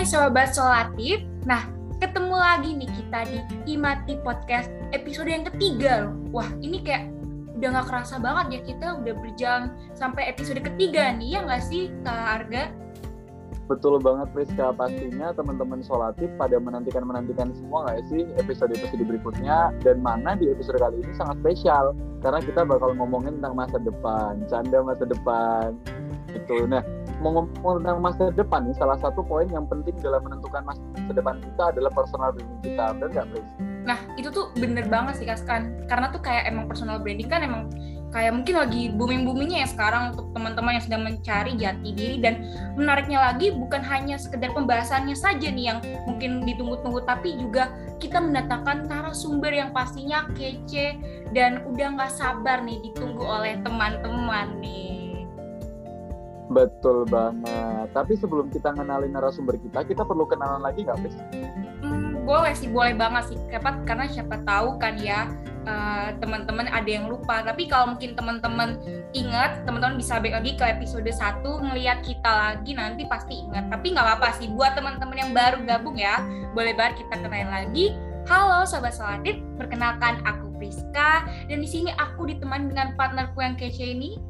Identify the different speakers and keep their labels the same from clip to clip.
Speaker 1: Hai Sobat Solatif, nah ketemu lagi nih kita di Imati Podcast episode yang ketiga loh. Wah ini kayak udah gak kerasa banget ya kita udah berjalan sampai episode ketiga nih ya nggak sih Kak Arga?
Speaker 2: Betul banget Priska, pastinya teman-teman solatif pada menantikan-menantikan semua nggak sih episode-episode berikutnya dan mana di episode kali ini sangat spesial karena kita bakal ngomongin tentang masa depan, canda masa depan. Itu. Nah, mau ngomong tentang masa depan nih, salah satu poin yang penting dalam menentukan masa depan kita adalah personal branding kita, benar nggak, Pris?
Speaker 1: Nah, itu tuh bener banget sih, Kaskan. Karena tuh kayak emang personal branding kan emang kayak mungkin lagi booming-boomingnya ya sekarang untuk teman-teman yang sedang mencari jati diri dan menariknya lagi bukan hanya sekedar pembahasannya saja nih yang mungkin ditunggu-tunggu tapi juga kita mendatangkan narasumber yang pastinya kece dan udah nggak sabar nih ditunggu oleh teman-teman nih.
Speaker 2: Betul banget. Tapi sebelum kita ngenalin narasumber kita, kita perlu kenalan lagi nggak, Pris?
Speaker 1: Hmm, boleh sih, boleh banget sih. Karena siapa tahu kan ya uh, teman-teman ada yang lupa. Tapi kalau mungkin teman-teman ingat, teman-teman bisa balik lagi ke episode 1, ngeliat kita lagi nanti pasti ingat. Tapi nggak apa-apa sih, buat teman-teman yang baru gabung ya, boleh banget kita kenalin lagi. Halo Sobat Solatif, perkenalkan aku Priska dan di sini aku ditemani dengan partnerku yang kece ini,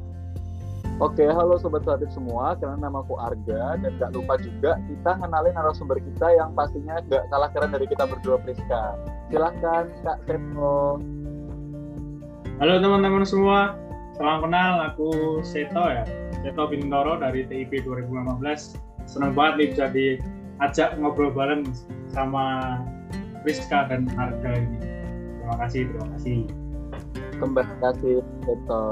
Speaker 2: Oke, halo Sobat Kreatif semua, karena nama aku Arga, dan gak lupa juga kita kenalin narasumber kita yang pastinya gak kalah keren dari kita berdua Priska. Silahkan Kak Seto.
Speaker 3: Halo teman-teman semua, salam kenal, aku Seto ya, Seto Bintoro dari TIP 2015. Senang banget nih bisa diajak ngobrol bareng sama Priska dan Arga ini. Terima kasih, terima kasih.
Speaker 2: Kembali kasih Seto.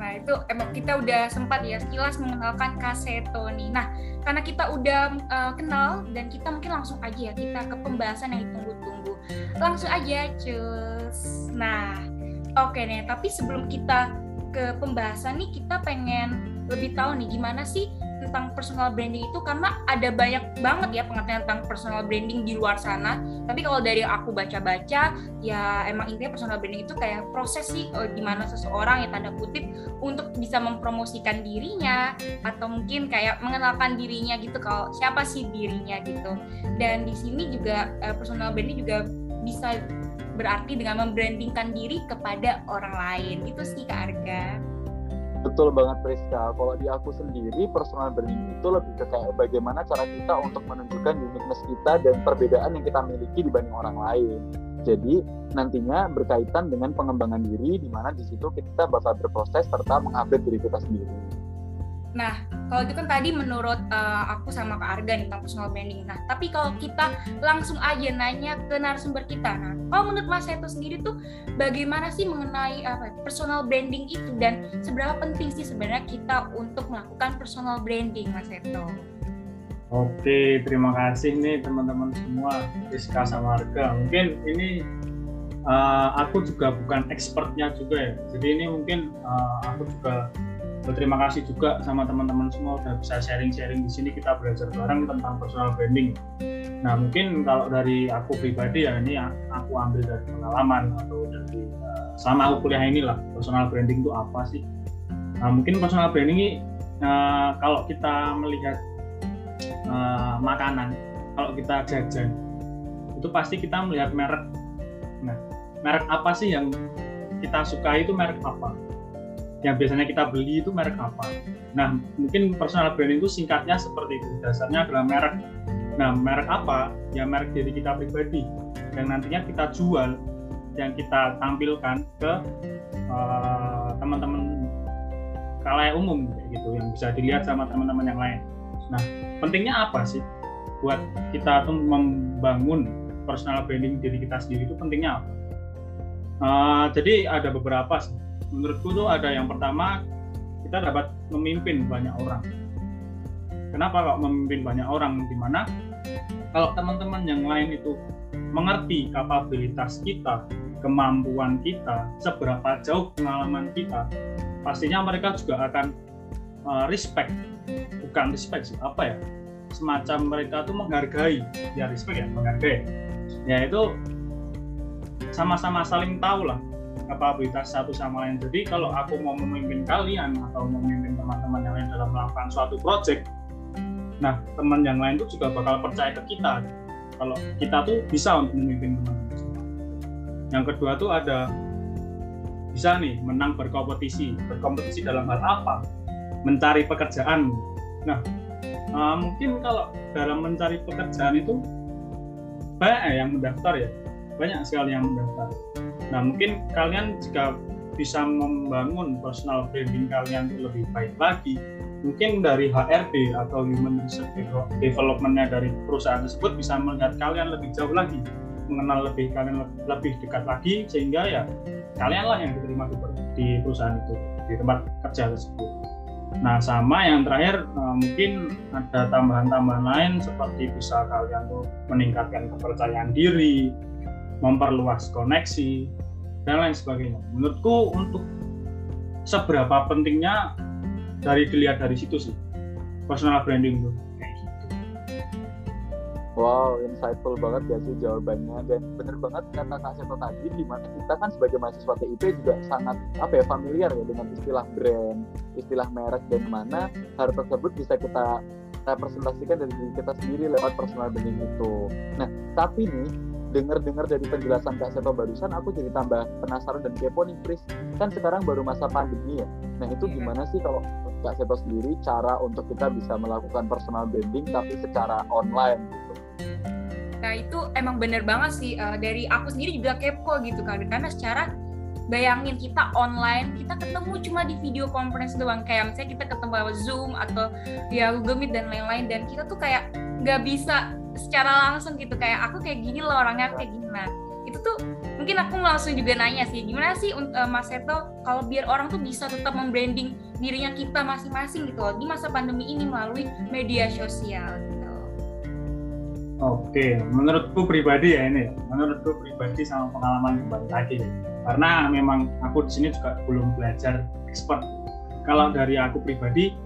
Speaker 1: Nah itu emang kita udah sempat ya sekilas mengenalkan Kaseto nih. Nah karena kita udah uh, kenal dan kita mungkin langsung aja ya kita ke pembahasan yang ditunggu-tunggu. Langsung aja cus. Nah oke okay nih tapi sebelum kita ke pembahasan nih kita pengen lebih tahu nih gimana sih tentang personal branding itu karena ada banyak banget ya pengertian tentang personal branding di luar sana. Tapi kalau dari aku baca-baca ya emang intinya personal branding itu kayak proses sih uh, gimana seseorang yang tanda kutip untuk bisa mempromosikan dirinya atau mungkin kayak mengenalkan dirinya gitu kalau siapa sih dirinya gitu. Dan di sini juga uh, personal branding juga bisa berarti dengan membrandingkan diri kepada orang lain. Itu sih Kak Arga.
Speaker 2: Betul banget Priska. Kalau di aku sendiri personal branding itu lebih ke kayak bagaimana cara kita untuk menunjukkan uniqueness kita dan perbedaan yang kita miliki dibanding orang lain. Jadi nantinya berkaitan dengan pengembangan diri di mana di situ kita bakal berproses serta mengupdate diri kita sendiri.
Speaker 1: Nah, kalau itu kan tadi menurut uh, aku sama Kak Arga nih tentang personal branding. Nah, tapi kalau kita langsung aja nanya ke narasumber kita. Nah, kalau menurut Mas Seto sendiri tuh bagaimana sih mengenai apa personal branding itu dan seberapa penting sih sebenarnya kita untuk melakukan personal branding, Mas Seto?
Speaker 3: Oke, terima kasih nih teman-teman semua, Rizka sama Arga. Mungkin ini uh, aku juga bukan expertnya juga ya. Jadi ini mungkin uh, aku juga berterima kasih juga sama teman-teman semua udah bisa sharing-sharing di sini kita belajar bareng tentang personal branding. Nah mungkin kalau dari aku pribadi ya ini aku ambil dari pengalaman atau dari uh, selama aku kuliah inilah personal branding itu apa sih? Nah mungkin personal branding ini uh, kalau kita melihat uh, makanan, kalau kita jajan itu pasti kita melihat merek. Nah merek apa sih yang kita suka itu merek apa? Yang biasanya kita beli itu merek apa. Nah, mungkin personal branding itu singkatnya seperti itu. Dasarnya adalah merek. Nah, merek apa? Ya merek diri kita pribadi yang nantinya kita jual, yang kita tampilkan ke uh, teman-teman kalayak umum gitu, yang bisa dilihat sama teman-teman yang lain. Nah, pentingnya apa sih buat kita tuh membangun personal branding diri kita sendiri itu pentingnya apa? Uh, jadi ada beberapa sih menurutku tuh ada yang pertama kita dapat memimpin banyak orang. Kenapa kok memimpin banyak orang? Di mana kalau teman-teman yang lain itu mengerti kapabilitas kita, kemampuan kita, seberapa jauh pengalaman kita, pastinya mereka juga akan uh, respect, bukan respect sih, apa ya? Semacam mereka tuh menghargai, ya respect ya, menghargai. Ya itu sama-sama saling tahu lah kapabilitas satu sama lain. Jadi kalau aku mau memimpin kalian atau memimpin teman-teman yang lain dalam melakukan suatu project, nah teman yang lain tuh juga bakal percaya ke kita. Kalau kita tuh bisa untuk memimpin teman-teman. Yang kedua tuh ada bisa nih menang berkompetisi. Berkompetisi dalam hal apa? Mencari pekerjaan nah uh, mungkin kalau dalam mencari pekerjaan itu banyak yang mendaftar ya. Banyak sekali yang mendaftar nah mungkin kalian jika bisa membangun personal branding kalian lebih baik lagi mungkin dari HRD atau human research developmentnya dari perusahaan tersebut bisa melihat kalian lebih jauh lagi mengenal lebih kalian lebih dekat lagi sehingga ya kalianlah yang diterima di perusahaan itu di tempat kerja tersebut. Nah sama yang terakhir eh, mungkin ada tambahan-tambahan lain seperti bisa kalian tuh meningkatkan kepercayaan diri memperluas koneksi dan lain sebagainya. Menurutku untuk seberapa pentingnya dari dilihat dari situ sih personal branding kayak gitu.
Speaker 2: Wow, insightful banget ya sih jawabannya dan bener banget kata Kak Seto tadi di mana kita kan sebagai mahasiswa TIP juga sangat apa ya familiar ya dengan istilah brand, istilah merek dan mana hal tersebut bisa kita representasikan dari diri kita sendiri lewat personal branding itu. Nah, tapi nih dengar-dengar dari penjelasan Kak Seto barusan aku jadi tambah penasaran dan kepo nih Pris kan sekarang baru masa pandemi ya. Nah itu iya. gimana sih kalau Kak Seto sendiri cara untuk kita bisa melakukan personal branding tapi secara online gitu?
Speaker 1: Nah itu emang bener banget sih uh, dari aku sendiri juga kepo gitu kan karena secara bayangin kita online kita ketemu cuma di video conference doang. Kayak misalnya kita ketemu lewat zoom atau ya Google Meet dan lain-lain dan kita tuh kayak nggak bisa secara langsung gitu kayak aku kayak gini loh orangnya kayak gini nah itu tuh mungkin aku langsung juga nanya sih gimana sih uh, Mas Seto kalau biar orang tuh bisa tetap membranding dirinya kita masing-masing gitu loh di masa pandemi ini melalui media sosial gitu.
Speaker 3: Oke, menurutku pribadi ya ini, menurutku pribadi sama pengalaman baru tadi, karena memang aku di sini juga belum belajar expert. Kalau dari aku pribadi,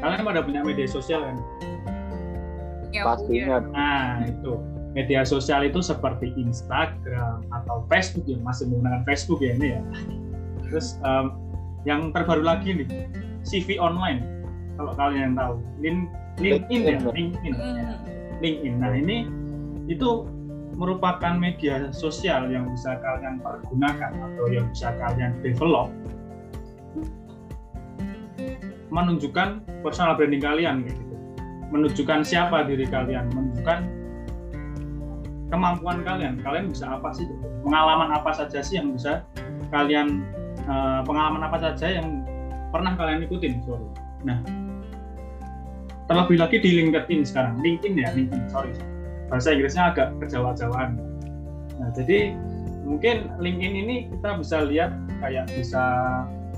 Speaker 3: kalian pada punya media sosial kan?
Speaker 2: Pastinya.
Speaker 3: nah itu. Media sosial itu seperti Instagram atau Facebook yang masih menggunakan Facebook ya ini ya. Terus um, yang terbaru lagi nih CV online. Kalau kalian tahu Link, LinkedIn ya LinkedIn. Hmm. LinkedIn. Nah ini itu merupakan media sosial yang bisa kalian pergunakan atau yang bisa kalian develop menunjukkan personal branding kalian gitu menunjukkan siapa diri kalian, menunjukkan kemampuan kalian. Kalian bisa apa sih? Pengalaman apa saja sih yang bisa kalian uh, pengalaman apa saja yang pernah kalian ikutin? Sorry. Nah, terlebih lagi di LinkedIn sekarang, LinkedIn ya, LinkedIn. Sorry, bahasa Inggrisnya agak kejawa-jawaan. Nah, jadi mungkin LinkedIn ini kita bisa lihat kayak bisa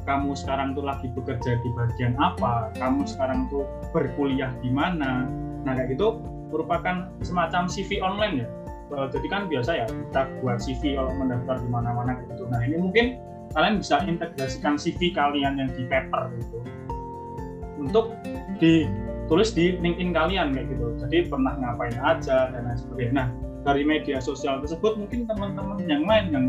Speaker 3: kamu sekarang tuh lagi bekerja di bagian apa, kamu sekarang tuh berkuliah di mana. Nah kayak gitu merupakan semacam CV online ya. Jadi kan biasa ya kita buat CV kalau mendaftar di mana-mana gitu. Nah ini mungkin kalian bisa integrasikan CV kalian yang di paper gitu untuk ditulis di LinkedIn kalian kayak gitu. Jadi pernah ngapain aja dan lain sebagainya. Nah dari media sosial tersebut mungkin teman-teman yang lain yang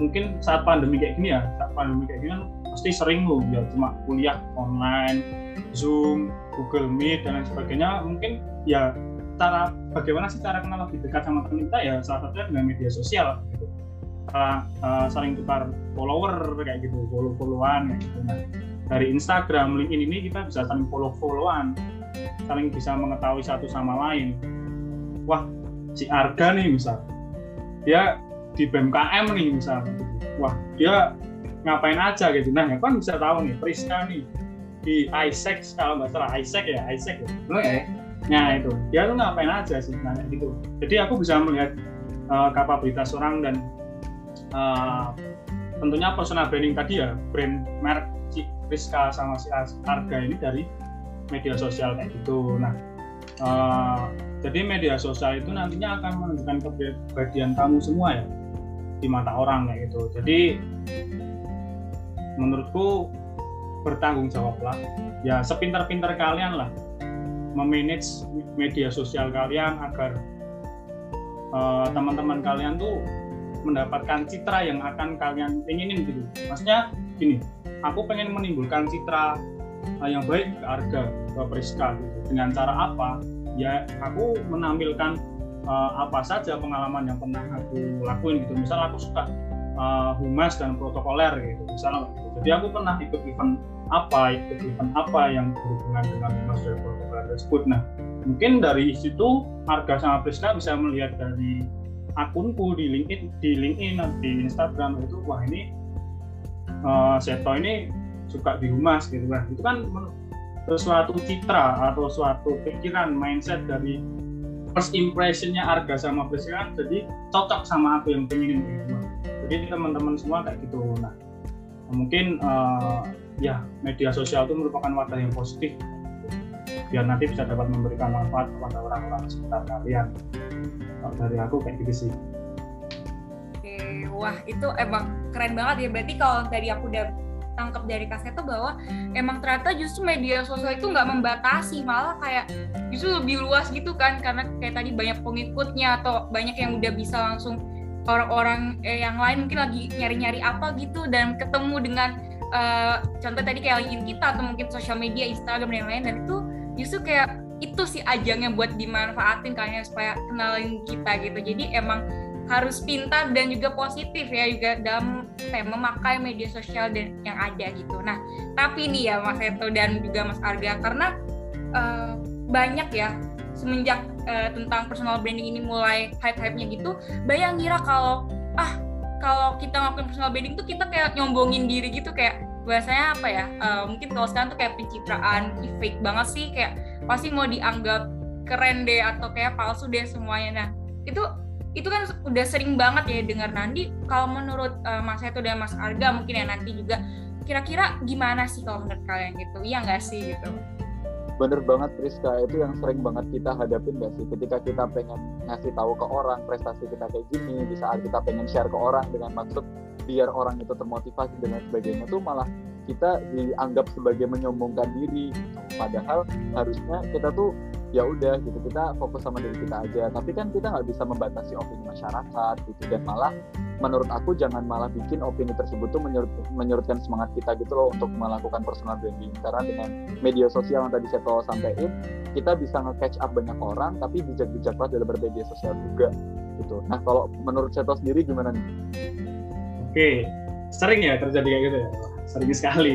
Speaker 3: mungkin saat pandemi kayak gini ya, saat pandemi kayak gini kan pasti sering loh ya cuma kuliah online zoom google meet dan lain sebagainya. Mungkin ya cara bagaimana sih cara kenal lebih dekat sama teman kita? Ya salah satunya dengan media sosial gitu. Uh, uh, saling tukar follower kayak gitu follow followan kayak gitu. Nah dari Instagram LinkedIn ini kita bisa saling follow followan saling bisa mengetahui satu sama lain. Wah si Arga nih misal. Dia di BMKM nih misal. Wah dia ngapain aja gitu. Nah ya kan bisa tahu nih Priska nih di Isaac kalau nggak salah Isaac ya Isaac ya. Okay. nah itu. Dia tuh ngapain aja sih nah gitu. Jadi aku bisa melihat uh, kapabilitas orang dan uh, tentunya personal branding tadi ya brand merek si Priska sama si Arga ini dari media sosial kayak gitu. Nah uh, jadi media sosial itu nantinya akan menunjukkan kepribadian kamu semua ya di mata orang kayak gitu. Jadi menurutku bertanggung jawablah. Ya sepintar-pintar kalian lah memanage media sosial kalian agar uh, teman-teman kalian tuh mendapatkan citra yang akan kalian inginin gitu. Maksudnya gini aku pengen menimbulkan citra uh, yang baik ke harga ke Priska gitu. dengan cara apa? Ya aku menampilkan uh, apa saja pengalaman yang pernah aku lakuin gitu. Misal aku suka uh, humas dan protokoler gitu misalnya gitu. jadi aku pernah ikut event apa ikut event apa yang berhubungan dengan humas dan protokoler tersebut. Nah mungkin dari situ harga sama Priska bisa melihat dari akunku di LinkedIn di LinkedIn di Instagram itu wah ini uh, Seto ini suka di humas gitu. Kan itu kan suatu citra atau suatu pikiran mindset dari first impressionnya Arga sama Priska kan jadi cocok sama aku yang pengen jadi teman-teman semua kayak gitu. Nah mungkin uh, ya media sosial itu merupakan wadah yang positif. Biar nanti bisa dapat memberikan manfaat kepada orang-orang sekitar kalian. Kalau dari aku kayak gitu sih.
Speaker 1: Oke wah itu emang keren banget ya. Berarti kalau tadi aku udah tangkap dari kaseto bahwa emang ternyata justru media sosial itu nggak membatasi malah kayak justru lebih luas gitu kan karena kayak tadi banyak pengikutnya atau banyak yang udah bisa langsung orang-orang eh, yang lain mungkin lagi nyari-nyari apa gitu dan ketemu dengan uh, contoh tadi kayak LinkedIn kita atau mungkin sosial media Instagram dan lain-lain dan itu justru kayak itu sih ajangnya buat dimanfaatin kalian supaya kenalin kita gitu. Jadi emang harus pintar dan juga positif ya juga dalam kayak memakai media sosial dan yang ada gitu nah tapi nih ya Mas Eto dan juga Mas Arga karena uh, banyak ya semenjak uh, tentang personal branding ini mulai hype-hype-nya gitu, banyak ngira kalau ah kalau kita ngelakuin personal branding tuh kita kayak nyombongin diri gitu kayak bahasanya apa ya? Uh, mungkin kalau sekarang tuh kayak pencitraan, fake banget sih kayak pasti mau dianggap keren deh atau kayak palsu deh semuanya. Nah, itu itu kan udah sering banget ya dengar nanti kalau menurut uh, Mas Eto dan Mas Arga mungkin ya nanti juga kira-kira gimana sih kalau menurut kalian gitu? Iya nggak sih gitu?
Speaker 2: Bener banget Priska. Itu yang sering banget kita hadapin gak sih? Ketika kita pengen ngasih tahu ke orang prestasi kita kayak gini di saat kita pengen share ke orang dengan maksud biar orang itu termotivasi dan lain sebagainya tuh malah kita dianggap sebagai menyombongkan diri. Padahal harusnya kita tuh ya udah gitu kita fokus sama diri kita aja. Tapi kan kita nggak bisa membatasi opini masyarakat gitu. Dan malah menurut aku jangan malah bikin opini tersebut tuh menyurut, menyurutkan semangat kita gitu loh untuk melakukan personal branding. Karena dengan media sosial yang tadi saya tahu sampaikan kita bisa nge-catch up banyak orang tapi bijak-bijak lah dalam bermedia sosial juga gitu. Nah kalau menurut saya sendiri gimana nih?
Speaker 3: Oke sering ya terjadi kayak gitu ya? Sering sekali.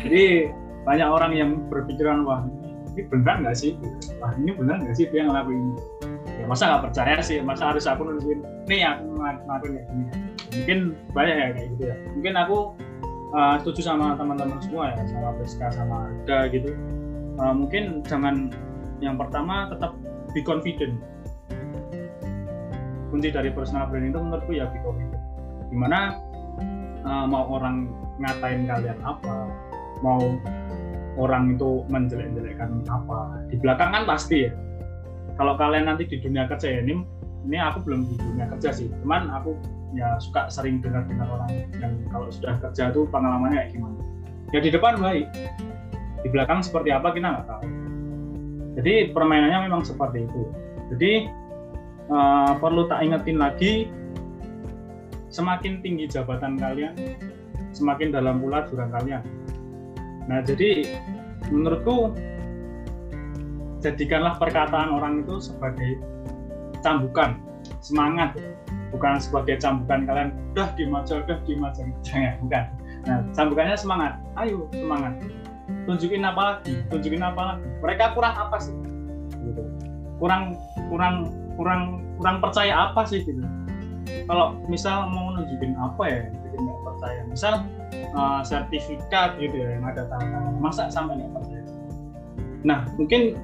Speaker 3: Jadi banyak orang yang berpikiran wah ini benar nggak sih? Wah ini benar nggak sih dia ngelakuin ya masa nggak percaya sih? Masa harus aku nunjukin nih aku ngelakuin kayak gini. Mungkin banyak ya kayak gitu ya. Mungkin aku uh, setuju sama teman-teman semua ya sama Priska sama Arga gitu. Uh, mungkin jangan yang pertama tetap be confident. Kunci dari personal branding itu menurutku ya be confident. Di mana uh, mau orang ngatain kalian apa mau orang itu menjelek-jelekkan apa. Di belakang kan pasti ya. Kalau kalian nanti di dunia kerja ya ini ini aku belum di dunia kerja sih. Cuman aku ya suka sering dengar-dengar orang yang kalau sudah kerja tuh pengalamannya kayak gimana. Ya di depan baik. Di belakang seperti apa kita nggak tahu. Jadi permainannya memang seperti itu. Jadi uh, perlu tak ingetin lagi semakin tinggi jabatan kalian semakin dalam pula jurang kalian Nah, jadi menurutku jadikanlah perkataan orang itu sebagai cambukan semangat. Bukan sebagai cambukan kalian udah diem aja udah diem aja. Jangan bukan. Nah cambukannya semangat. Ayo semangat. Tunjukin apa lagi? Tunjukin apa lagi? Mereka kurang apa sih? Gitu. Kurang kurang kurang kurang percaya apa sih gitu? Kalau misal mau nunjukin apa ya nggak percaya? Misal uh, sertifikat gitu ya yang ada tangan masa sampai percaya? Nah mungkin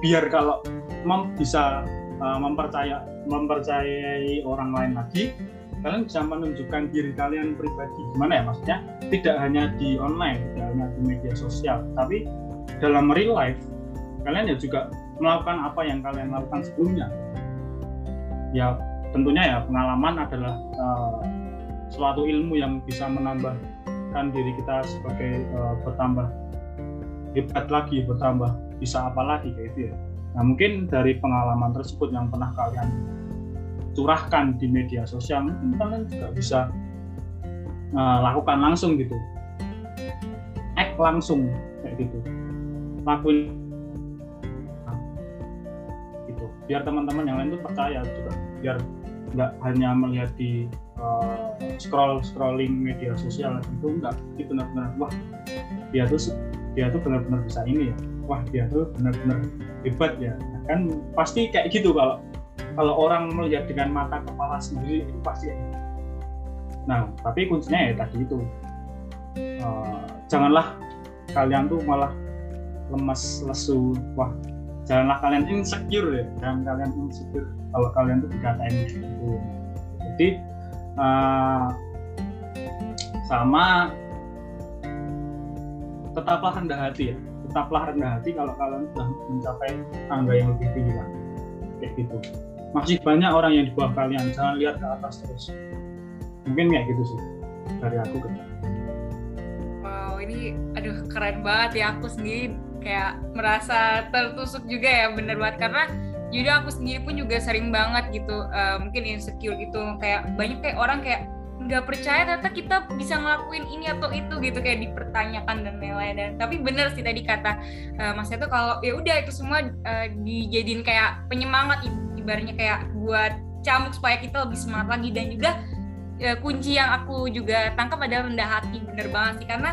Speaker 3: biar kalau mem bisa uh, mempercaya mempercayai orang lain lagi kalian bisa menunjukkan diri kalian pribadi. Gimana ya maksudnya? Tidak hanya di online tidak hanya di media sosial tapi dalam real life kalian ya juga melakukan apa yang kalian lakukan sebelumnya. Ya tentunya ya pengalaman adalah uh, suatu ilmu yang bisa menambahkan diri kita sebagai uh, bertambah hebat lagi bertambah bisa apa lagi kayak itu ya. Nah mungkin dari pengalaman tersebut yang pernah kalian curahkan di media sosial mungkin kalian juga bisa uh, lakukan langsung gitu. Act langsung kayak gitu. Lakuin gitu. Biar teman-teman yang lain tuh percaya juga. Biar nggak hanya melihat di uh, scroll scrolling media sosial itu enggak itu benar-benar wah dia tuh dia tuh benar-benar bisa ini ya wah dia tuh benar-benar hebat ya. Nah, kan pasti kayak gitu kalau kalau orang melihat dengan mata kepala sendiri itu pasti nah tapi kuncinya ya tadi itu. Uh, janganlah kalian tuh malah lemas lesu wah janganlah kalian insecure ya jangan kalian insecure kalau kalian tuh dikatain gitu. Jadi uh, sama tetaplah rendah hati ya. Tetaplah rendah hati kalau kalian sudah mencapai tangga yang lebih tinggi lah. Kayak gitu. Masih banyak orang yang di bawah kalian. Jangan lihat ke atas terus. Mungkin kayak gitu sih. Dari aku kan
Speaker 1: wow ini aduh keren banget ya. Aku sendiri kayak merasa tertusuk juga ya bener banget. Karena jadi aku sendiri pun juga sering banget gitu uh, mungkin insecure gitu kayak banyak kayak orang kayak nggak percaya ternyata kita bisa ngelakuin ini atau itu gitu kayak dipertanyakan dan lain-lain. Dan tapi bener sih tadi kata uh, Mas itu kalau ya udah itu semua uh, dijadiin kayak penyemangat ibaratnya kayak buat camuk supaya kita lebih semangat lagi. Dan juga uh, kunci yang aku juga tangkap adalah rendah hati bener banget sih. Karena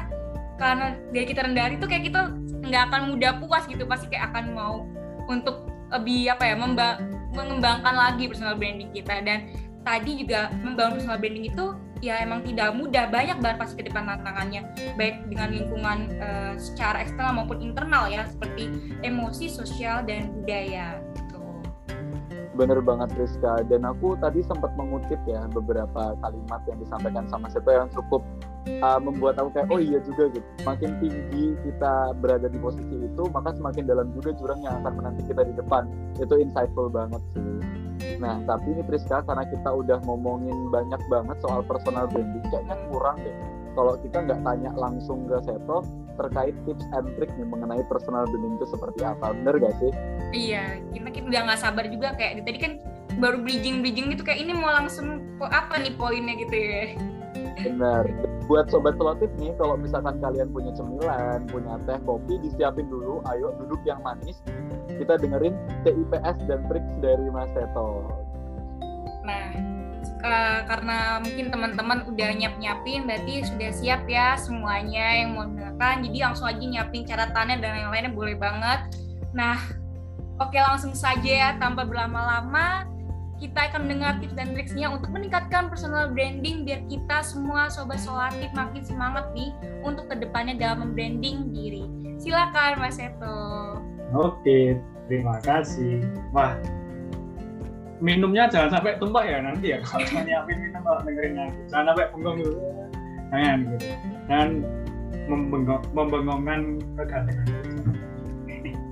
Speaker 1: karena dari kita rendah hati itu kayak kita nggak akan mudah puas gitu pasti kayak akan mau untuk lebih apa ya mengembangkan lagi personal branding kita. Dan tadi juga membangun personal branding itu ya emang tidak mudah. Banyak banget pasti ke depan tantangannya. Baik dengan lingkungan uh, secara eksternal maupun internal ya seperti emosi sosial dan budaya. Gitu.
Speaker 2: Bener banget Rizka. Dan aku tadi sempat mengutip ya beberapa kalimat yang disampaikan sama Seto yang cukup uh, membuat aku kayak oh iya juga gitu. Makin tinggi kita berada di posisi itu maka semakin dalam juga jurang yang akan menanti kita di depan. Itu insightful banget sih. Nah tapi ini Priska karena kita udah ngomongin banyak banget soal personal branding kayaknya kurang deh. Kalau kita nggak tanya langsung ke Seto terkait tips and trick nih mengenai personal branding itu seperti apa. Bener gak sih?
Speaker 1: Iya kita, kita udah nggak sabar juga kayak tadi kan baru bridging bridging gitu kayak ini mau langsung apa nih poinnya gitu ya
Speaker 2: Benar. Buat sobat selotip nih, kalau misalkan kalian punya cemilan, punya teh, kopi, disiapin dulu. Ayo duduk yang manis. Kita dengerin TIPS dan tricks dari Mas Seto.
Speaker 1: Nah, uh, karena mungkin teman-teman udah nyiap-nyiapin, berarti sudah siap ya semuanya yang mau dengarkan. Jadi langsung aja nyiapin catatannya dan yang lainnya boleh banget. Nah, oke langsung saja ya tanpa berlama-lama kita akan mendengar tips dan triksnya untuk meningkatkan personal branding biar kita semua sobat solatif makin semangat nih untuk ke depannya dalam membranding diri. Silakan Mas Eto.
Speaker 3: Oke, terima kasih. Wah, minumnya jangan sampai tumpah ya nanti ya kalau nyiapin minum kalau dengerin aku. Jangan sampai bengong dulu. Jangan gitu. Dan membengong, membengongkan kegantengan.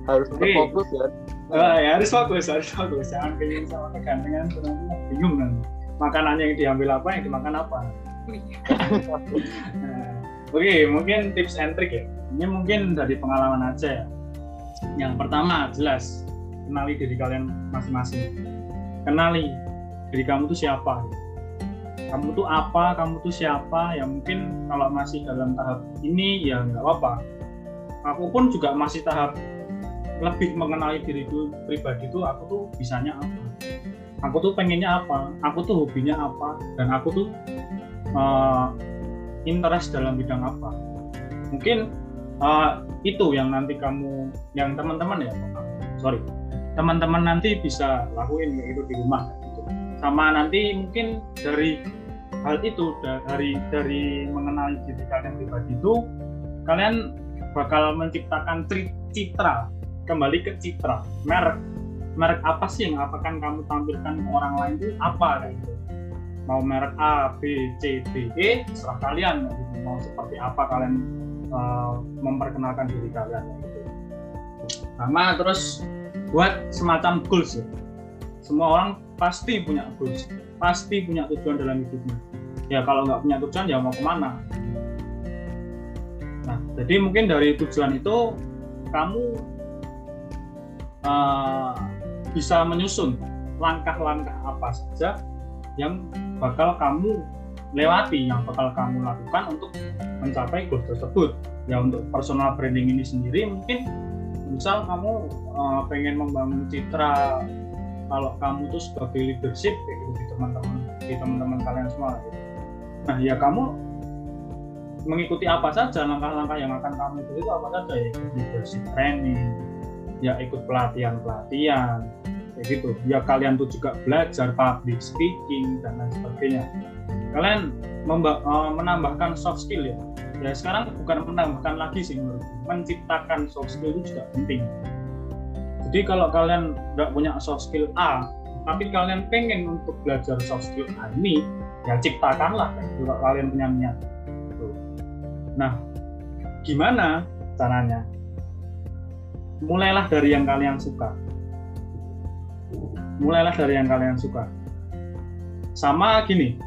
Speaker 2: Harus tetap fokus ya
Speaker 3: Uh, ya harus fokus, harus fokus. Jangan pengen sama kegantengan, bingung nanti. Makanannya yang diambil apa, yang dimakan apa. nah, Oke, okay, mungkin tips and trick ya. Ini mungkin dari pengalaman aja ya. Yang pertama jelas kenali diri kalian masing-masing. Kenali diri kamu tuh siapa. Kamu tuh apa, kamu tuh siapa. Ya mungkin kalau masih dalam tahap ini ya nggak apa-apa. Aku pun juga masih tahap lebih mengenali diriku pribadi itu aku tuh bisanya apa? Aku tuh pengennya apa? Aku tuh hobinya apa? Dan aku tuh uh, interest dalam bidang apa? Mungkin uh, itu yang nanti kamu yang teman-teman ya sorry. Teman-teman nanti bisa lakuin itu di rumah gitu. sama nanti mungkin dari hal itu dari dari mengenali diri kalian pribadi itu kalian bakal menciptakan citra kembali ke citra. Merek merek apa sih yang akan kamu tampilkan ke orang lain itu apa gitu? Mau merek A, B, C, D, E serah kalian gitu. mau seperti apa kalian uh, memperkenalkan diri kalian gitu. sama terus buat semacam goals ya. Semua orang pasti punya goals pasti punya tujuan dalam hidupnya. Ya kalau nggak punya tujuan ya mau ke mana? Nah jadi mungkin dari tujuan itu kamu uh, bisa menyusun langkah-langkah apa saja yang bakal kamu lewati, yang bakal kamu lakukan untuk mencapai goal tersebut. ya untuk personal branding ini sendiri mungkin misal kamu uh, pengen membangun citra kalau kamu tuh sebagai leadership kayak gitu di teman-teman di teman-teman kalian semua gitu. nah ya kamu mengikuti apa saja langkah-langkah yang akan kamu itu apa saja ya leadership training ya ikut pelatihan-pelatihan. Kayak gitu. Ya kalian tuh juga belajar public speaking dan lain sebagainya. Kalian uh, menambahkan soft skill ya? Ya sekarang bukan menambahkan lagi sih menurutku menciptakan soft skill itu juga penting. Jadi kalau kalian nggak punya soft skill A tapi kalian pengen untuk belajar soft skill A ini ya ciptakanlah kalau kalian punya niat Nah, gimana caranya? Mulailah dari yang kalian suka. Mulailah dari yang kalian suka. Sama gini,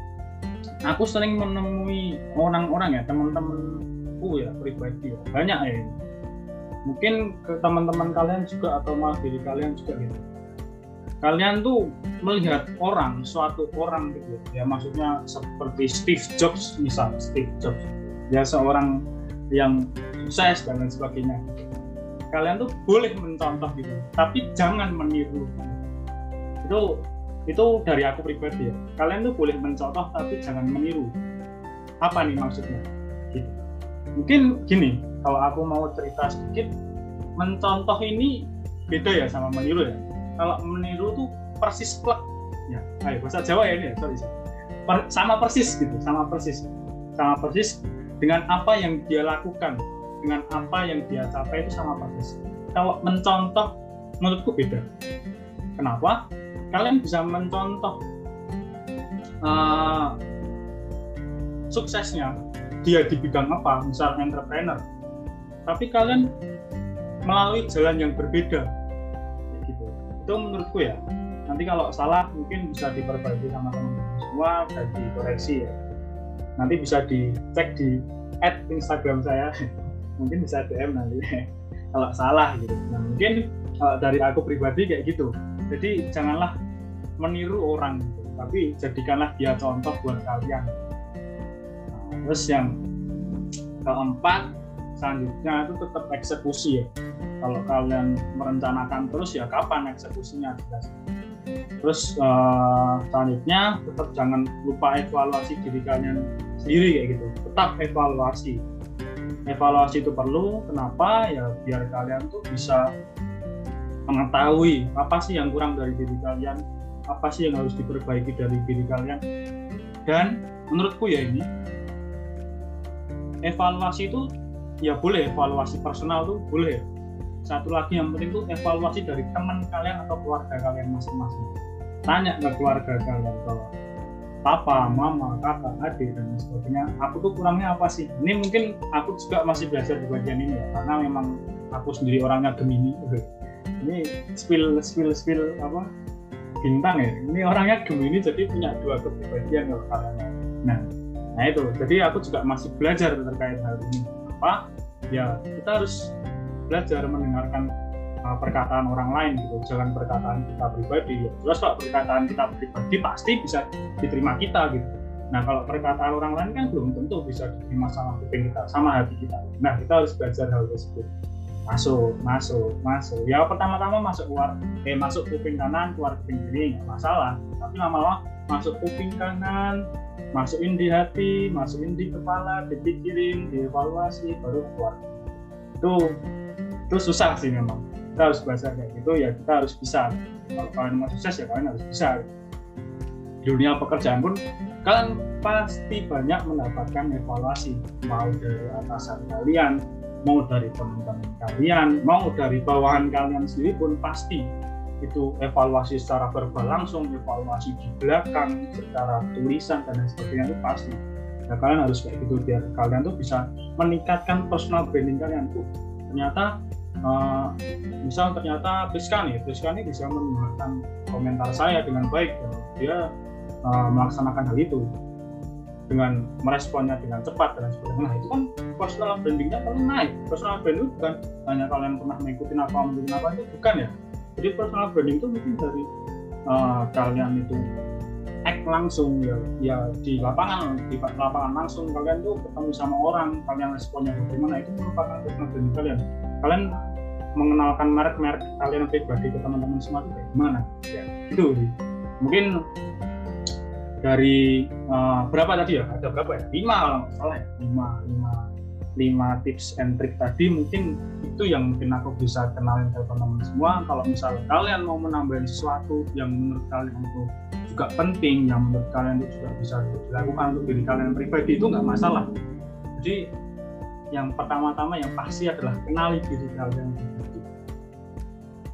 Speaker 3: aku sering menemui orang-orang ya, teman-temanku ya, pribadi ya, banyak ya. Mungkin ke teman-teman kalian juga atau malah diri kalian juga gitu. Kalian tuh melihat orang, suatu orang gitu ya, maksudnya seperti Steve Jobs misalnya, Steve Jobs ya seorang yang sukses dan lain sebagainya kalian tuh boleh mencontoh gitu tapi jangan meniru. Itu itu dari aku pribadi ya. Kalian tuh boleh mencontoh tapi jangan meniru. Apa nih maksudnya? Gitu. Mungkin gini kalau aku mau cerita sedikit mencontoh ini beda ya sama meniru ya. Kalau meniru tuh persis plek. Ya ayo bahasa Jawa ya ini ya sorry. Per, sama persis gitu sama persis. Sama persis dengan apa yang dia lakukan dengan apa yang dia capai itu sama persis kalau mencontoh menurutku beda. Kenapa? Kalian bisa mencontoh uh, suksesnya. Dia di bidang apa? Misal entrepreneur. Tapi kalian melalui jalan yang berbeda. Gitu. Itu menurutku ya. Nanti kalau salah mungkin bisa diperbaiki sama teman-teman semua dan dikoreksi ya. Nanti bisa dicek di add Instagram saya mungkin bisa DM nanti. Kalau salah gitu. Nah mungkin uh, dari aku pribadi kayak gitu. Jadi janganlah meniru orang gitu tapi jadikanlah dia contoh buat kalian. Nah, terus yang keempat selanjutnya itu tetap eksekusi ya. Kalau kalian merencanakan terus ya kapan eksekusinya? Terus uh, selanjutnya tetap jangan lupa evaluasi diri kalian sendiri kayak gitu. Tetap evaluasi evaluasi itu perlu kenapa? Ya biar kalian tuh bisa mengetahui apa sih yang kurang dari diri kalian apa sih yang harus diperbaiki dari diri kalian. Dan menurutku ya ini evaluasi itu ya boleh evaluasi personal tuh boleh. Satu lagi yang penting tuh evaluasi dari teman kalian atau keluarga kalian masing-masing. Tanya ke keluarga kalian bahwa papa, mama, kakak, adik dan sebagainya. Aku tuh kurangnya apa sih? Ini mungkin aku juga masih belajar di bagian ini ya, karena memang aku sendiri orangnya Gemini. Ini spill spill spill apa bintang ya. Ini orangnya Gemini jadi punya dua kepribadian kalau kalian. Nah, nah itu. Jadi aku juga masih belajar terkait hal ini. Apa? Ya kita harus belajar mendengarkan uh, perkataan orang lain gitu. Jangan perkataan kita pribadi. Ya jelas kalau perkataan kita pribadi pasti bisa diterima kita gitu. Nah kalau perkataan orang lain kan belum tentu bisa diterima sama kuping kita sama hati kita. Nah kita harus belajar hal tersebut. Masuk masuk masuk. Ya pertama-tama masuk keluar eh masuk kuping kanan keluar kuping kiri nggak masalah. Tapi lama-lama masuk kuping kanan masukin di hati masukin di kepala dipikirin dievaluasi baru keluar. Itu itu susah sih memang kita harus belajar kayak gitu ya kita harus bisa. Kalau kalian mau sukses ya kalian harus bisa. Di dunia pekerjaan pun kalian pasti banyak mendapatkan evaluasi. Mau dari atasan kalian mau dari teman-teman kalian mau dari bawahan kalian sendiri pun pasti. Itu evaluasi secara verbal langsung evaluasi di belakang secara tulisan dan sebagainya itu pasti. Ya kalian harus kayak gitu biar kalian tuh bisa meningkatkan personal branding kalian. Tuh ternyata uh, misal ternyata Priska nih, Priska ini bisa mendengarkan komentar saya dengan baik, ya. dia uh, melaksanakan hal itu dengan meresponnya dengan cepat dan sebagainya. Nah itu kan personal brandingnya kalau naik. Personal branding itu bukan hanya kalian pernah mengikuti apa mengikuti apa itu bukan ya. Jadi personal branding itu mungkin dari uh, kalian itu act langsung ya ya di lapangan di lapangan langsung kalian tuh ketemu sama orang kalian responnya bagaimana itu merupakan personal branding kalian kalian mengenalkan merek-merek kalian pribadi ke teman-teman semua itu bagaimana ya itu sih. Mungkin dari uh, berapa tadi ya? Ada berapa ya? Lima kalau nggak ya. Lima lima lima tips and trick tadi mungkin itu yang mungkin aku bisa kenalin ke teman-teman semua. Kalau misal kalian mau menambahin sesuatu yang menurut kalian itu juga penting yang menurut kalian itu juga bisa dilakukan untuk diri kalian pribadi itu nggak masalah. Jadi yang pertama-tama yang pasti adalah kenali diri kalian.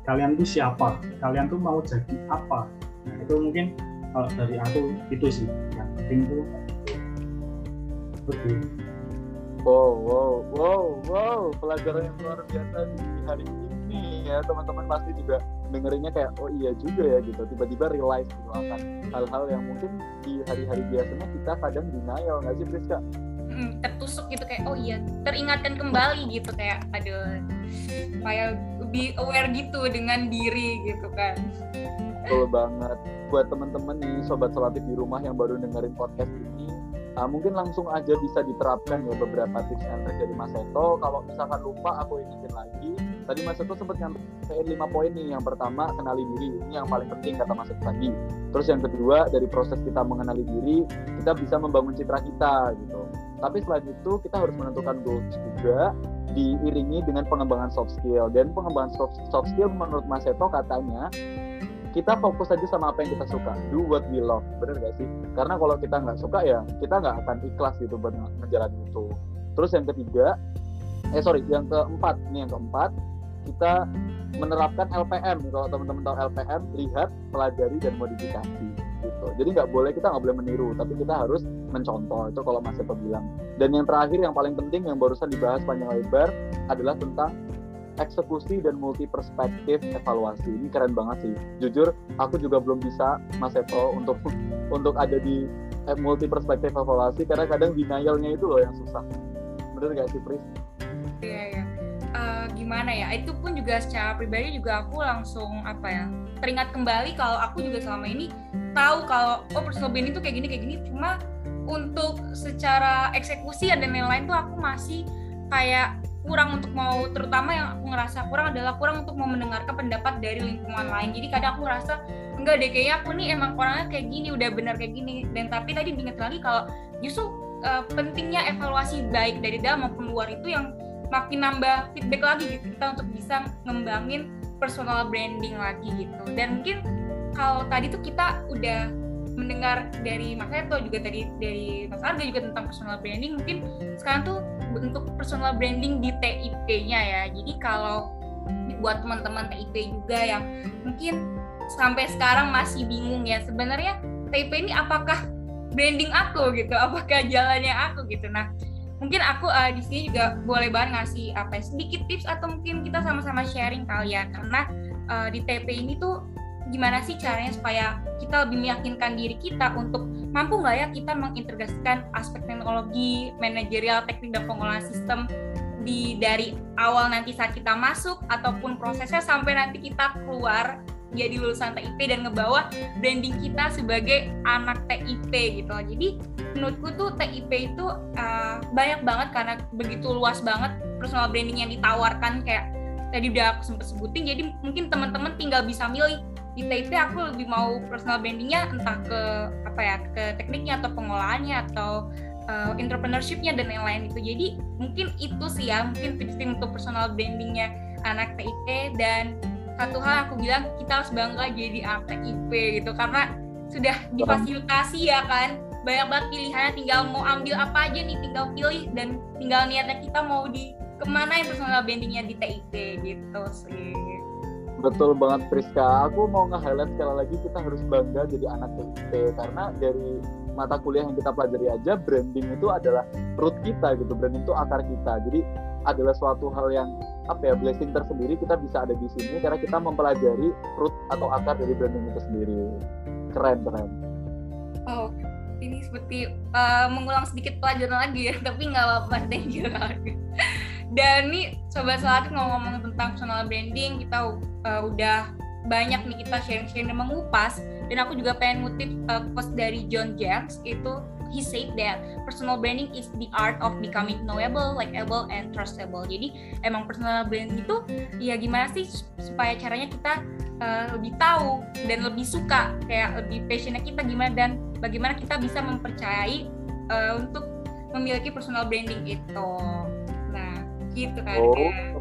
Speaker 3: Kalian tuh siapa? Kalian tuh mau jadi apa? Nah itu mungkin kalau dari aku itu sih. Yang penting tuh betul
Speaker 2: wow wow wow wow. Pelajaran yang luar biasa di hari ini ya. Teman-teman pasti juga dengerinnya kayak oh iya juga ya gitu. Tiba-tiba realize gitu akan hal-hal yang mungkin di hari-hari biasanya kita kadang denial nggak sih Priska?
Speaker 1: Hmm, tertusuk gitu kayak oh iya teringatkan kembali gitu kayak aduh supaya lebih aware gitu dengan diri gitu kan.
Speaker 2: Betul banget. Buat teman-teman nih sobat solatif di rumah yang baru dengerin podcast ini uh, mungkin langsung aja bisa diterapkan ya beberapa tips and trick dari Mas Eto kalau misalkan lupa aku ingetin lagi. Tadi Mas Eto sempat nyampein lima poin nih. Yang pertama kenali diri. Ini yang paling penting kata Mas Eto tadi. Terus yang kedua dari proses kita mengenali diri kita bisa membangun citra kita gitu tapi selain itu kita harus menentukan goals juga diiringi dengan pengembangan soft skill. Dan pengembangan soft, soft skill menurut Mas Eto katanya kita fokus aja sama apa yang kita suka. Do what we love. Bener gak sih? Karena kalau kita nggak suka ya kita nggak akan ikhlas gitu buat menjalani itu. Terus yang ketiga eh sorry yang keempat ini yang keempat kita menerapkan LPM kalau teman-teman tahu LPM lihat pelajari dan modifikasi gitu. Jadi nggak boleh kita nggak boleh meniru tapi kita harus mencontoh. Itu kalau Mas Eto bilang. Dan yang terakhir yang paling penting yang barusan dibahas panjang lebar adalah tentang eksekusi dan multi perspektif evaluasi. Ini keren banget sih. Jujur aku juga belum bisa Mas Eto untuk untuk ada di eh, multi perspektif evaluasi karena kadang denialnya itu loh yang susah. Bener gak sih Pris?
Speaker 1: Iya ya uh, gimana ya? Itu pun juga secara pribadi juga aku langsung apa ya teringat kembali kalau aku juga selama ini tahu kalau oh personal branding itu kayak gini kayak gini. Cuma untuk secara eksekusi dan lain-lain tuh aku masih kayak kurang untuk mau terutama yang aku ngerasa kurang adalah kurang untuk mau mendengarkan pendapat dari lingkungan lain. Jadi kadang aku ngerasa enggak deh kayaknya aku nih emang orangnya kayak gini udah benar kayak gini. Dan tapi tadi diingat lagi kalau justru uh, pentingnya evaluasi baik dari dalam maupun luar itu yang makin nambah feedback lagi gitu. Kita untuk bisa ngembangin personal branding lagi gitu. Dan mungkin kalau tadi tuh kita udah mendengar dari Mas Eto juga tadi dari Mas Arga juga tentang personal branding mungkin sekarang tuh untuk personal branding di TIP-nya ya. Jadi kalau buat teman-teman TIP juga yang mungkin sampai sekarang masih bingung ya sebenarnya TIP ini apakah branding aku gitu? Apakah jalannya aku gitu? Nah mungkin aku uh, di sini juga boleh banget ngasih apa ya, sedikit tips atau mungkin kita sama-sama sharing kalian. Karena uh, di TP ini tuh gimana sih caranya supaya kita lebih meyakinkan diri kita untuk mampu nggak ya kita mengintegrasikan aspek teknologi, manajerial, teknik dan pengolahan sistem di dari awal nanti saat kita masuk ataupun prosesnya sampai nanti kita keluar jadi lulusan TIP dan ngebawa branding kita sebagai anak TIP gitu. Jadi menurutku tuh TIP itu uh, banyak banget karena begitu luas banget personal branding yang ditawarkan kayak tadi udah aku sempat sebutin. Jadi mungkin teman-teman tinggal bisa milih di aku lebih mau personal brandingnya entah ke apa ya ke tekniknya atau pengolahannya atau uh, entrepreneurshipnya dan lain-lain itu. Jadi mungkin itu sih ya mungkin tips untuk personal brandingnya anak TIP dan satu hal aku bilang kita harus bangga jadi anak TIP gitu karena sudah difasilitasi ya kan. Banyak banget pilihannya tinggal mau ambil apa aja nih tinggal pilih dan tinggal niatnya kita mau di ke mana yang personal brandingnya di TIP gitu sih
Speaker 2: Betul banget Priska. Aku mau nge-highlight sekali lagi kita harus bangga jadi anak TIP karena dari mata kuliah yang kita pelajari aja branding itu adalah root kita gitu. Branding itu akar kita. Jadi adalah suatu hal yang apa ya blessing tersendiri kita bisa ada di sini karena kita mempelajari root atau akar dari branding itu sendiri. Keren keren.
Speaker 1: Oh, ini seperti uh, mengulang sedikit pelajaran lagi ya, tapi nggak apa-apa, thank you. Dan nih sobat selalu ngomong tentang personal branding, kita uh, udah banyak nih kita sharing-sharing dan mengupas dan aku juga pengen ngutip uh, post dari John James itu he said that personal branding is the art of becoming knowable, likeable, and trustable. Jadi emang personal branding itu ya gimana sih supaya caranya kita uh, lebih tahu dan lebih suka kayak lebih passionnya kita gimana dan bagaimana kita bisa mempercayai uh, untuk memiliki personal branding itu. Gitu kan. Oh.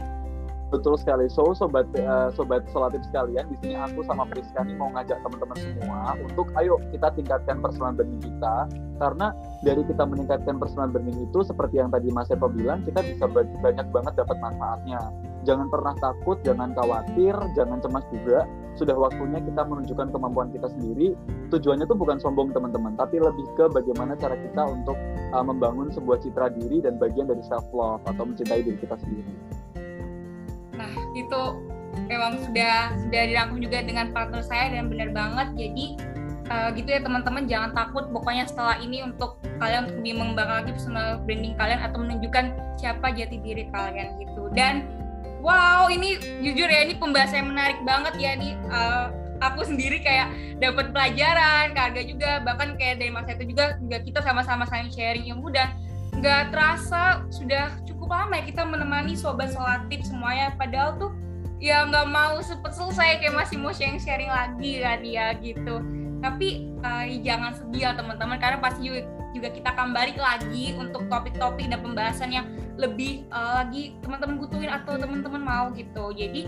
Speaker 2: Betul sekali. So sobat uh, sobat solatif sekalian, di sini aku sama Priska nih mau ngajak teman-teman semua untuk ayo kita tingkatkan personal branding kita karena dari kita meningkatkan personal branding itu seperti yang tadi Mas Eko bilang, kita bisa banyak banget dapat manfaatnya. Jangan pernah takut, jangan khawatir, jangan cemas juga. Sudah waktunya kita menunjukkan kemampuan kita sendiri. Tujuannya tuh bukan sombong teman-teman, tapi lebih ke bagaimana cara kita untuk uh, membangun sebuah citra diri dan bagian dari self love atau mencintai diri kita sendiri.
Speaker 1: Nah itu memang sudah sudah dirangkum juga dengan partner saya dan benar banget. Jadi uh, gitu ya teman-teman jangan takut. Pokoknya setelah ini untuk kalian untuk lebih mengembangkan lagi personal branding kalian atau menunjukkan siapa jati diri kalian gitu. Dan wow ini jujur ya ini pembahasan yang menarik banget ya nih. Uh, aku sendiri kayak dapat pelajaran karga juga bahkan kayak dari masa itu juga juga kita sama-sama saling sharing. Ilmu dan nggak terasa sudah cukup lama ya kita menemani sobat solatif semuanya. Padahal tuh ya nggak mau cepet selesai kayak masih mau sharing sharing lagi kan ya gitu. Tapi uh, jangan sedih ya teman-teman. Karena pasti juga, juga kita akan balik lagi untuk topik-topik dan pembahasan yang lebih uh, lagi teman-teman butuhin atau teman-teman mau gitu jadi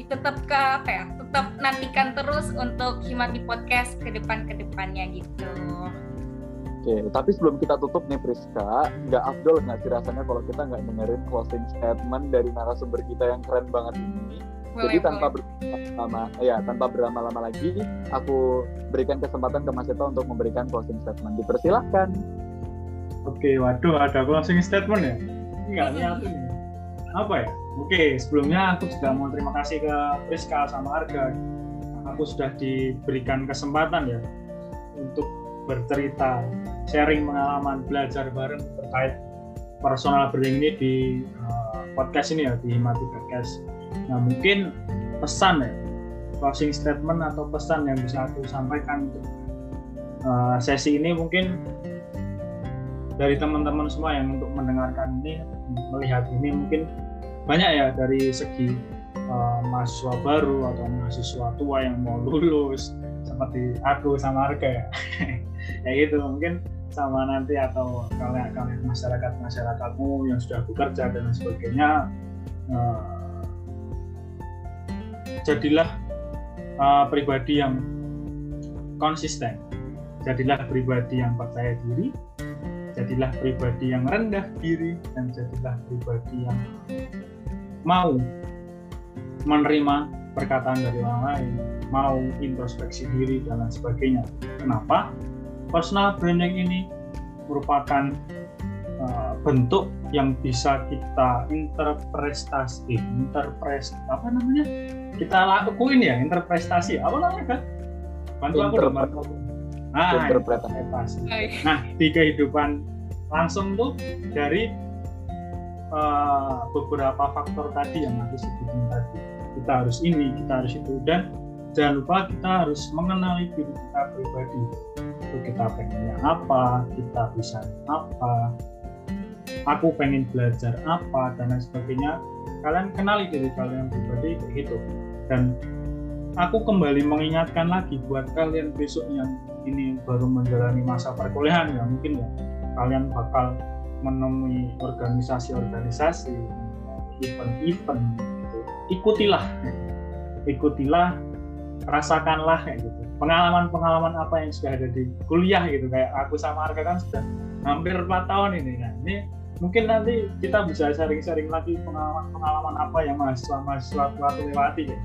Speaker 1: tetap ke apa ya tetap nantikan terus untuk Himat di podcast ke depan ke depannya gitu.
Speaker 2: Oke, tapi sebelum kita tutup nih Priska, nggak afdol nggak sih rasanya kalau kita nggak dengerin closing statement dari narasumber kita yang keren banget ini? Boleh, Jadi tanpa berlama ya tanpa berlama-lama lagi, aku berikan kesempatan ke Mas Eto untuk memberikan closing statement. Dipersilahkan.
Speaker 3: Oke, waduh ada closing statement ya? Enggak niat ini. Apa ya? Oke, sebelumnya aku juga mau terima kasih ke Priska sama Arga. Aku sudah diberikan kesempatan ya untuk bercerita, sharing pengalaman, belajar bareng terkait personal branding ini di uh, podcast ini ya di Himati Podcast. Nah mungkin pesan ya, closing statement atau pesan yang bisa aku sampaikan untuk uh, sesi ini mungkin dari teman-teman semua yang untuk mendengarkan ini melihat ini mungkin banyak ya dari segi uh, mahasiswa baru atau mahasiswa tua yang mau lulus seperti aku sama Arga ya. Ya gitu mungkin sama nanti atau kalian kalian masyarakat masyarakatmu yang sudah bekerja dan sebagainya uh, jadilah uh, pribadi yang konsisten. Jadilah pribadi yang percaya diri. Jadilah pribadi yang rendah diri. Dan jadilah pribadi yang mau menerima perkataan dari orang lain. Mau introspeksi diri dan lain sebagainya. Kenapa? Personal branding ini merupakan uh, bentuk yang bisa kita interpretasi, interpres apa namanya? Kita lakuin ya, interpretasi. Apa namanya kan? Bantu aku dong. Nah, interpretasi. Nah, di kehidupan langsung tuh dari uh, beberapa faktor tadi yang aku sebutin tadi. Kita harus ini, kita harus itu dan jangan lupa kita harus mengenali diri kita pribadi itu kita pengennya apa kita bisa apa aku pengen belajar apa dan lain sebagainya kalian kenali diri kalian pribadi kayak gitu dan aku kembali mengingatkan lagi buat kalian besok yang ini baru menjalani masa perkuliahan ya mungkin ya kalian bakal menemui organisasi-organisasi event-event gitu. ikutilah ikutilah rasakanlah kayak gitu pengalaman-pengalaman apa yang sudah ada di kuliah gitu kayak aku sama Arka kan sudah hampir 4 tahun ini nah ini mungkin nanti kita bisa sharing-sharing lagi pengalaman-pengalaman apa yang mahasiswa-mahasiswa telah lewati ya.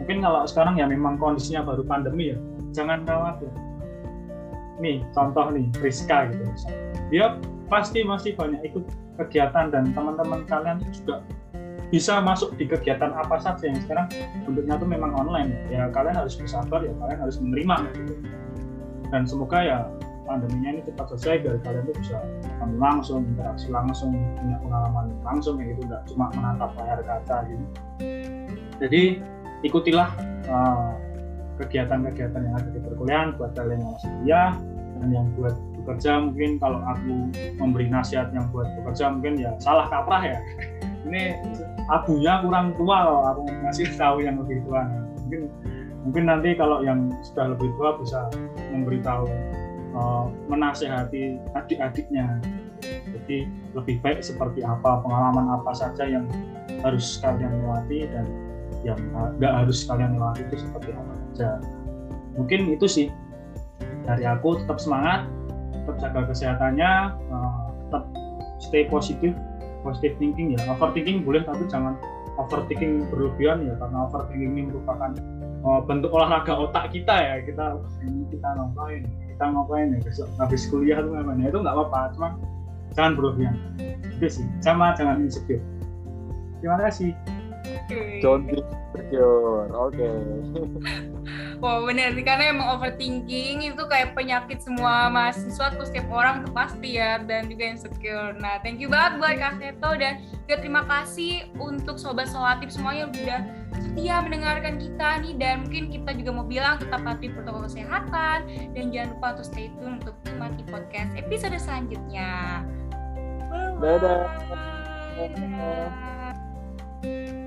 Speaker 3: mungkin kalau sekarang ya memang kondisinya baru pandemi ya. Jangan khawatir. Nih contoh nih Rizka gitu. Dia pasti masih banyak ikut kegiatan dan teman-teman kalian juga bisa masuk di kegiatan apa saja yang sekarang bentuknya tuh memang online. Ya kalian harus bersabar ya kalian harus menerima gitu. Dan semoga ya pandeminya ini cepat selesai biar kalian tuh bisa ketemu langsung interaksi langsung punya pengalaman langsung ya gitu. Nggak cuma menatap layar kaca gitu. Jadi ikutilah uh, kegiatan-kegiatan yang ada di perkuliahan buat kalian yang masih kuliah dan yang buat bekerja mungkin. Kalau aku memberi nasihat yang buat bekerja mungkin ya salah kaprah ya. Ini abunya kurang tua kalau aku ngasih tahu yang lebih tua. Mungkin mungkin nanti kalau yang sudah lebih tua bisa memberitahu uh, menasehati adik-adiknya. Jadi lebih baik seperti apa pengalaman apa saja yang harus kalian lewati dan yang nggak harus kalian lewati itu seperti apa saja. Mungkin itu sih. Dari aku tetap semangat tetap jaga kesehatannya uh, tetap stay positif positive thinking ya. Overthinking boleh tapi jangan overthinking berlebihan ya karena overthinking ini merupakan uh, bentuk olahraga otak kita ya. Kita ini kita ngapain kita ngapain ya besok habis kuliah tuh ngapain ya itu nggak apa-apa cuma jangan berlebihan. Itu sih sama jangan insecure. Terima kasih.
Speaker 2: Don't be insecure oke. Okay.
Speaker 1: Wah wow, bener sih karena emang overthinking itu kayak penyakit semua mahasiswa tuh setiap orang tuh pasti ya dan juga insecure. Nah thank you banget buat Kak Seto dan juga terima kasih untuk sobat solatif semuanya udah setia mendengarkan kita nih dan mungkin kita juga mau bilang tetap patuhi protokol kesehatan dan jangan lupa untuk stay tune untuk nikmati podcast episode selanjutnya.
Speaker 2: Dadah. Dadah.